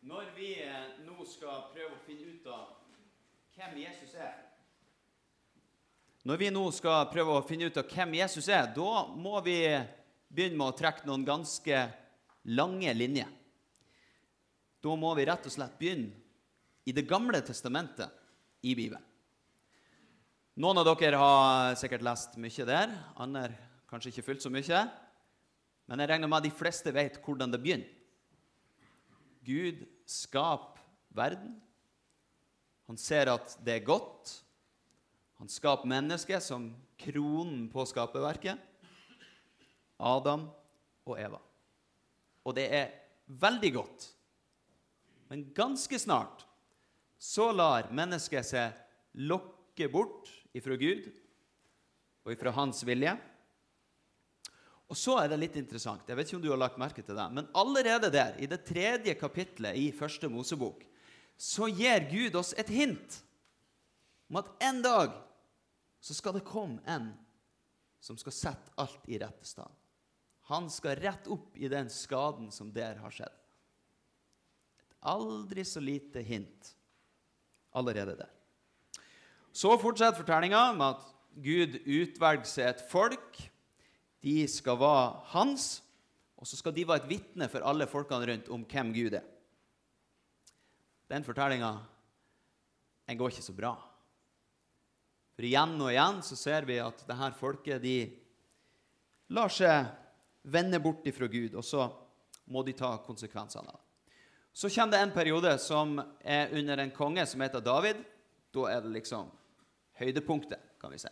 Når vi eh, nå skal prøve å finne ut av hvem Jesus er Når vi nå skal prøve å finne ut av hvem Jesus er, da må vi begynne med å trekke noen ganske lange linjer. Da må vi rett og slett begynne i Det gamle testamentet i Bibelen. Noen av dere har sikkert lest mye der, andre kanskje ikke fullt så mye. Men jeg regner med at de fleste vet hvordan det begynner. Gud skaper verden. Han ser at det er godt. Han skaper mennesket som kronen på skaperverket. Adam og Eva. Og det er veldig godt. Men ganske snart så lar mennesket seg lokke bort ifra Gud og ifra hans vilje. Og så er det litt interessant, jeg vet ikke om du har lagt merke til det, men allerede der, i det tredje kapitlet i første Mosebok, så gir Gud oss et hint om at en dag så skal det komme en som skal sette alt i rette stand. Han skal rette opp i den skaden som der har skjedd. Et aldri så lite hint allerede der. Så fortsetter fortellinga med at Gud utvelger seg et folk. De skal være hans, og så skal de være et vitne for alle folkene rundt om hvem Gud er. Den fortellinga går ikke så bra. For igjen og igjen så ser vi at det her folket de lar seg vende bort ifra Gud, og så må de ta konsekvensene av det. Så kommer det en periode som er under en konge som heter David. Da er det liksom høydepunktet, kan vi si.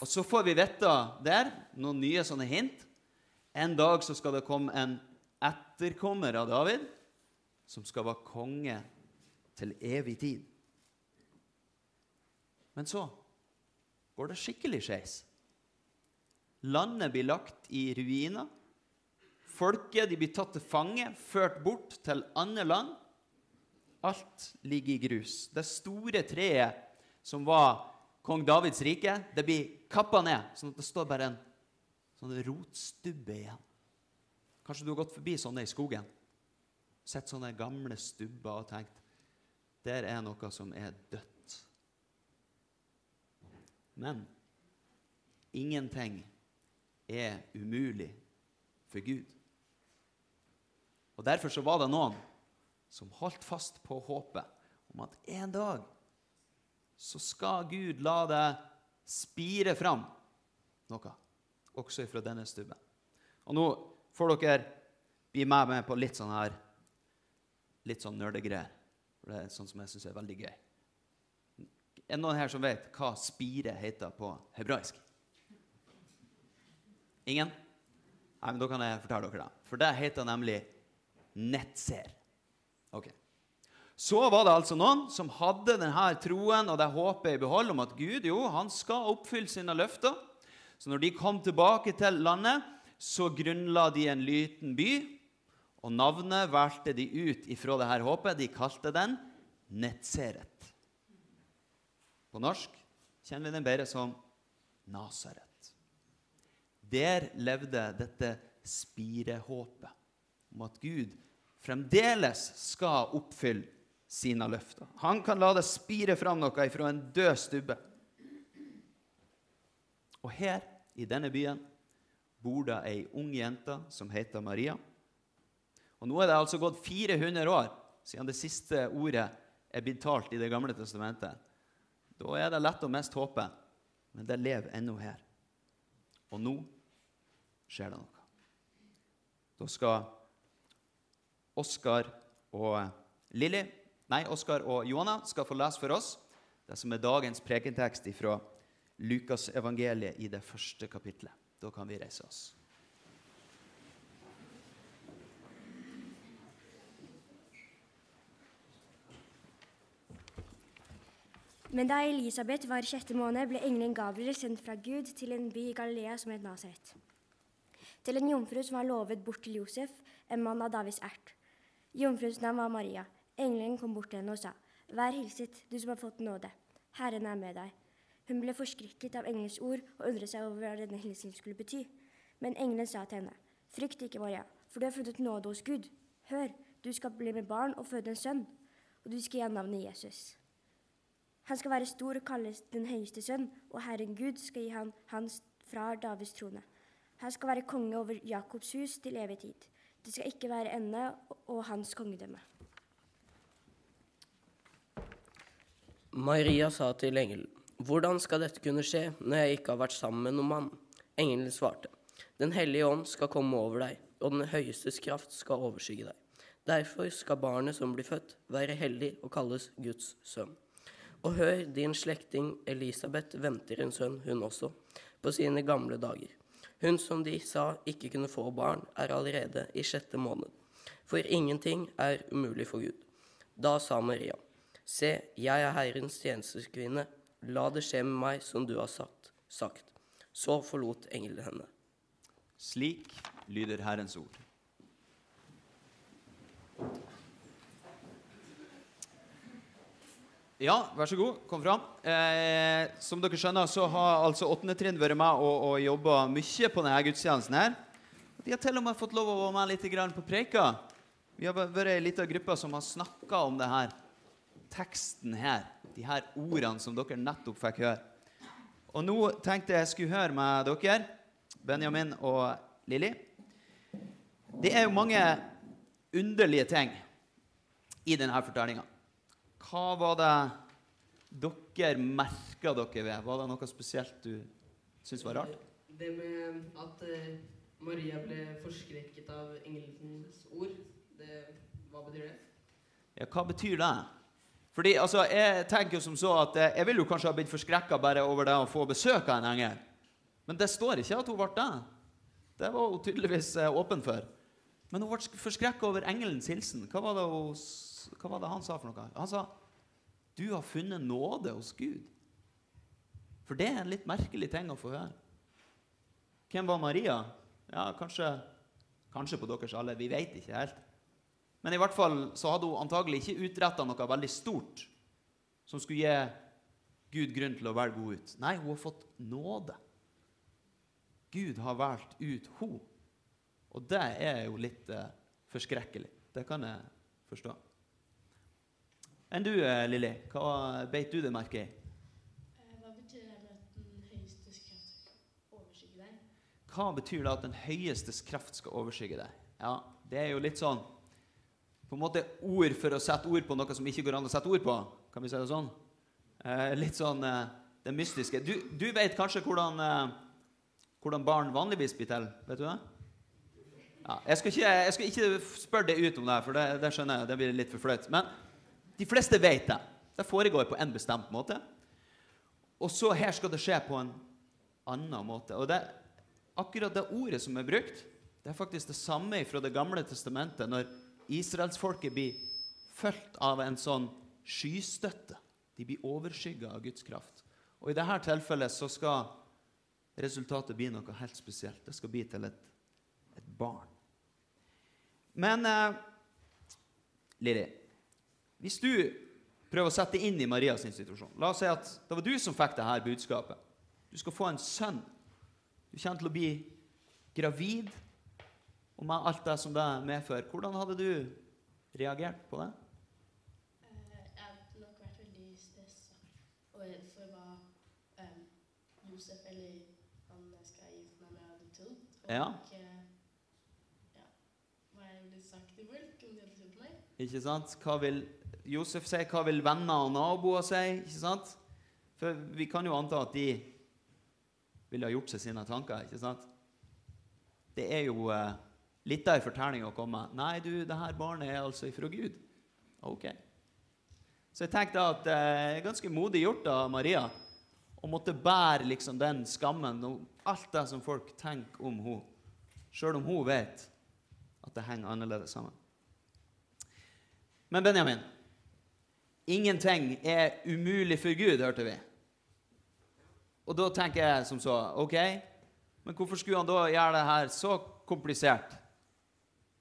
Og så får vi vite der noen nye sånne hint. En dag så skal det komme en etterkommer av David som skal være konge til evig tid. Men så går det skikkelig skeis. Landet blir lagt i ruiner. Folket blir tatt til fange, ført bort til andre land. Alt ligger i grus. Det store treet som var kong Davids rike, det blir kappa ned, sånn at det står bare en sånn rotstubbe igjen. Kanskje du har gått forbi sånne i skogen? Sett sånne gamle stubber og tenkt der er noe som er dødt. Men ingenting er umulig for Gud. Og Derfor så var det noen som holdt fast på håpet om at en dag så skal Gud la det spire fram noe, også fra denne stubben. Og nå får dere bli med meg på litt sånn her litt sånn nerdegreier. For det er sånn som jeg syns er veldig gøy. Er det noen her som vet hva spire heter på hebraisk? Ingen? Nei, men Da kan jeg fortelle dere det. For det heter nemlig nettser. Ok. Så var det altså noen som hadde denne troen og det håpet i behold om at Gud jo, han skal oppfylle sine løfter. Så når de kom tilbake til landet, så grunnla de en liten by. Og navnet valgte de ut ifra dette håpet. De kalte den Netseret. På norsk kjenner vi den bedre som Nasaret. Der levde dette spirehåpet om at Gud fremdeles skal oppfylle sine løfter. Han kan la det spire fram noe fra en død stubbe. Og her, i denne byen, bor det ei ung jente som heter Maria. Og Nå er det altså gått 400 år siden det siste ordet er blitt talt i Det gamle testamentet. Da er det lett å miste håpet, men det lever ennå her. Og nå skjer det noe. Da skal Oskar og Lilly Nei, Oskar og Johanna skal få lese for oss det som er dagens prekentekst fra Lukasevangeliet i det første kapitlet. Da kan vi reise oss. Men da Elisabeth var i sjette måned, ble engelen Gabriel sendt fra Gud til en by i Galilea som het Nasaret. Til en jomfru som var lovet bort til Josef, en mann av Davids ert. Jomfruens navn var Maria. Engelen kom bort til henne og sa, Vær hilset, du som har fått nåde. Herren er med deg. Hun ble forskrekket av engelens ord og undret seg over hva denne hilsen skulle bety. Men engelen sa til henne, Frykt ikke, Maria, for du har funnet nåde hos Gud. Hør, du skal bli med barn og føde en sønn, og du skal gi ham navnet Jesus. Han skal være stor og kalles den høyeste sønn, og Herren Gud skal gi han hans fra Davids trone. Han skal være konge over Jakobs hus til evig tid. Det skal ikke være ende og hans kongedømme. Maria sa til engelen, Hvordan skal dette kunne skje når jeg ikke har vært sammen med noen mann? Engelen svarte, Den hellige ånd skal komme over deg, og den høyestes kraft skal overskygge deg. Derfor skal barnet som blir født, være hellig og kalles Guds sønn. Og hør, din slektning Elisabeth venter en sønn, hun også, på sine gamle dager. Hun som de sa ikke kunne få barn, er allerede i sjette måned. For ingenting er umulig for Gud. Da sa Maria, Se, jeg er Herrens tjenestekvinne, la det skje med meg som du har sagt. sagt. Så forlot engelen henne. Slik lyder Herrens ord. Ja, vær så god. Kom fram. Eh, som dere skjønner, så har altså åttende trinn vært med og, og jobba mye på denne gudstjenesten. her. De har til og med fått lov å være med litt på preika. Vi har vært ei lita gruppe som har snakka om det her teksten her. De her ordene som dere nettopp fikk høre. Og nå tenkte jeg skulle høre med dere, Benjamin og Lilly. Det er jo mange underlige ting i denne fortellinga. Hva var det dere merka dere ved? Var det noe spesielt du syntes var rart? Det med at eh, Maria ble forskrekket av engelens ord, det, hva betyr det? Ja, hva betyr det? Fordi, altså, Jeg tenker jo som så at eh, jeg ville jo kanskje ha blitt forskrekka bare over det å få besøk av en engel. Men det står ikke at hun ble det. Det var hun tydeligvis eh, åpen for. Men hun ble forskrekka over engelens hilsen. Hva var, hun, hva var det han sa for noe? Han sa du har funnet nåde hos Gud. For det er en litt merkelig ting å få høre. Hvem var Maria? Ja, kanskje, kanskje på deres alle. Vi vet ikke helt. Men i hvert fall så hadde hun antagelig ikke utretta noe veldig stort som skulle gi Gud grunn til å velge henne ut. Nei, hun har fått nåde. Gud har valgt ut henne. Og det er jo litt eh, forskrekkelig. Det kan jeg forstå. Enn du, eh, Lilly? Hva beit du det merke i? Eh, Hva betyr det at den høyeste kraft skal overskygge deg? Hva betyr det at den høyestes kraft skal overskygge deg? Ja, Det er jo litt sånn på en måte ord for å sette ord på noe som ikke går an å sette ord på. Kan vi si det sånn? Eh, litt sånn eh, det mystiske. Du, du vet kanskje hvordan, eh, hvordan barn vanligvis blir til? Vet du det? Ja, jeg, skal ikke, jeg skal ikke spørre deg ut om det, for det, det skjønner jeg, det blir litt for flaut. Men de fleste vet det. Det foregår på en bestemt måte. Og så her skal det skje på en annen måte. Og det, akkurat det ordet som er brukt, det er faktisk det samme fra Det gamle testamentet, når israelsfolket blir fulgt av en sånn skystøtte. De blir overskygga av Guds kraft. Og i dette tilfellet så skal resultatet bli noe helt spesielt. Det skal bli til et, et barn. Men eh, Lilly, hvis du prøver å sette deg inn i Marias situasjon La oss si at det var du som fikk dette budskapet. Du skal få en sønn. Du kommer til å bli gravid, og med alt det som det medfører. Hvordan hadde du reagert på det? Eh, Jeg hadde nok vært veldig stressa for hva eh, Josef eller han jeg skal gifte meg med, hadde trodd. Og Ja. ja, hva jeg ville sagt til folk om de hadde trodd på meg. Ikke sant? Hva vil Josef si? Hva vil venner og naboer si? Ikke sant? For vi kan jo anta at de ville ha gjort seg sine tanker. ikke sant? Det er jo eh, litt av ei fortelling å komme Nei, du, det her barnet er altså ifra Gud. Ok. Så jeg tenkte at det er ganske modig gjort av Maria å måtte bære liksom den skammen og alt det som folk tenker om henne, sjøl om hun vet at det henger annerledes sammen. Men Benjamin, ingenting er umulig for Gud, hørte vi. Og da tenker jeg som så OK, men hvorfor skulle han da gjøre det her så komplisert?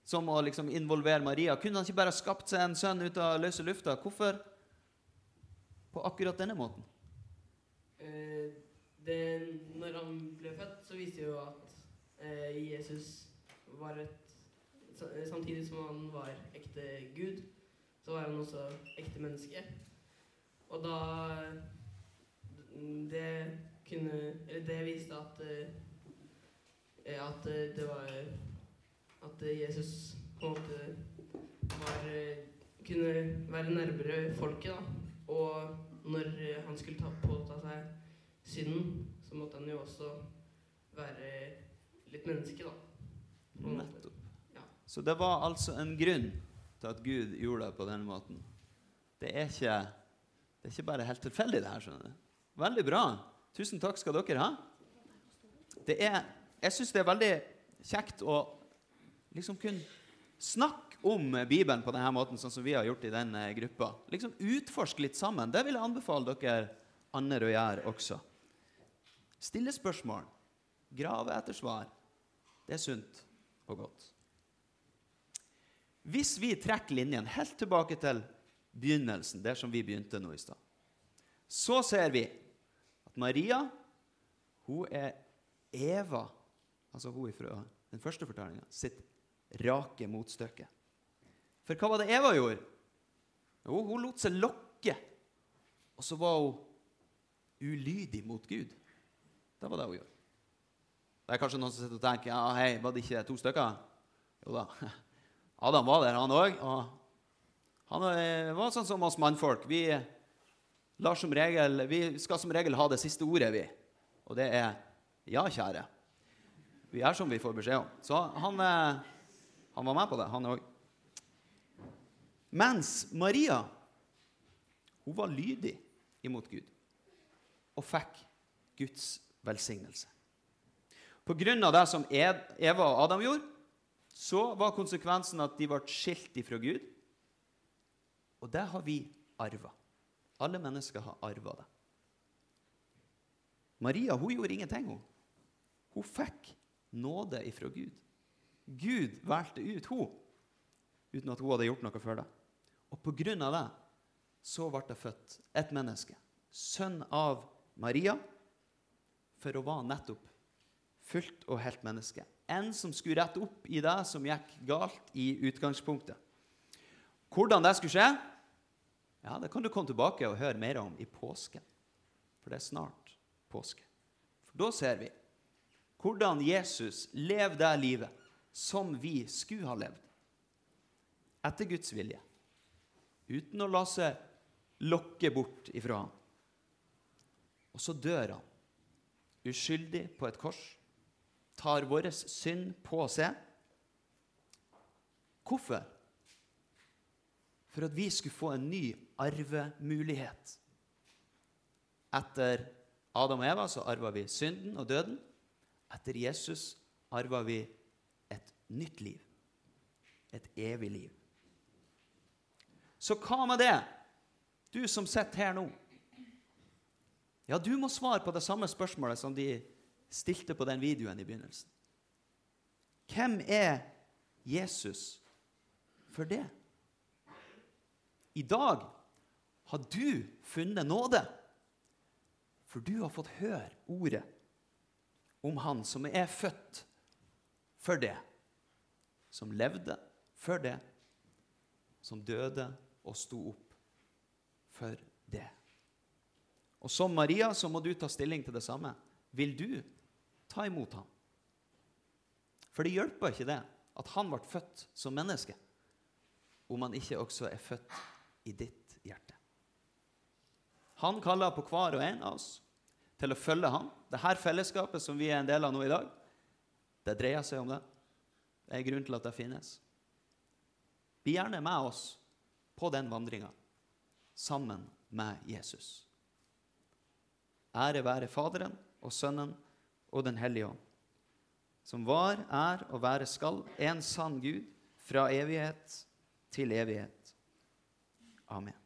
Som å liksom involvere Maria. Kunne han ikke bare skapt seg en sønn ut av løse lufta? Hvorfor på akkurat denne måten? Eh, det, når han ble født, så viste det jo at eh, Jesus var et samtidig som han var ekte Gud, så var han også ekte menneske. Og da Det kunne Eller det viste at eh, At eh, det var At Jesus på en måte var eh, Kunne være nærmere folket, da. Og når eh, han skulle ta, påta seg synden, så måtte han jo også være litt menneske, da. Nettopp. Ja. Så det var altså en grunn til at Gud gjorde det på den måten. Det er ikke, det er ikke bare helt tilfeldig, det her. skjønner du. Veldig bra. Tusen takk skal dere ha. Det er, jeg syns det er veldig kjekt å liksom kunne snakke om Bibelen på denne måten, sånn som vi har gjort i den eh, gruppa. Liksom Utforske litt sammen. Det vil jeg anbefale dere andre å gjøre også. Stille spørsmål. Grave etter svar. Det er sunt og godt. Hvis vi trekker linjen helt tilbake til begynnelsen, der som vi begynte nå i stad, så ser vi at Maria hun er Eva, altså hun fra den første fortellinga, sitt rake motstykket. For hva var det Eva gjorde? Jo, hun lot seg lokke. Og så var hun ulydig mot Gud. Det var det hun gjorde. Det er kanskje noen som sitter og tenker ja, hei, var det ikke to stykker? Jo da. Adam var der, han òg. Og han eh, var sånn som oss mannfolk. Vi, som regel, vi skal som regel ha det siste ordet, vi. Og det er ja, kjære. Vi er som vi får beskjed om. Så han, eh, han var med på det, han òg. Mens Maria hun var lydig imot Gud og fikk Guds velsignelse. På grunn av det som Eva og Adam gjorde, så var konsekvensen at de ble skilt ifra Gud. Og det har vi arva. Alle mennesker har arva det. Maria hun gjorde ingenting. Hun Hun fikk nåde ifra Gud. Gud valgte ut hun, uten at hun hadde gjort noe før det. Og på grunn av det så ble det født et menneske, sønn av Maria, for å være nettopp fullt og helt menneske. En som skulle rette opp i det som gikk galt i utgangspunktet. Hvordan det skulle skje, ja, det kan du komme tilbake og høre mer om i påsken. For det er snart påske. For da ser vi hvordan Jesus lever det livet som vi skulle ha levd. Etter Guds vilje. Uten å la seg lokke bort ifra ham. Og så dør han uskyldig på et kors tar vår synd på seg. Hvorfor? For at vi skulle få en ny arvemulighet. Etter Adam og Eva så arva vi synden og døden. Etter Jesus arva vi nytt liv. Et evig liv. Så hva med det, du som sitter her nå? Ja, du må svare på det samme spørsmålet som de stilte på den videoen i begynnelsen. Hvem er Jesus for det? I dag har du funnet nåde, for du har fått høre ordet om Han som er født for det, som levde for det, som døde og sto opp for det. Og som Maria så må du ta stilling til det samme. Vil du ta imot ham? For det hjelper ikke det at han ble født som menneske, om han ikke også er født i ditt hjerte. Han kaller på hver og en av oss til å følge ham. Dette fellesskapet som vi er en del av nå i dag, det dreier seg om det. Det er grunnen til at det finnes. Bli gjerne med oss på den vandringa sammen med Jesus. Ære være Faderen og Sønnen og Den hellige ånd, som var, er og være skal, en sann Gud, fra evighet til evighet. Amen.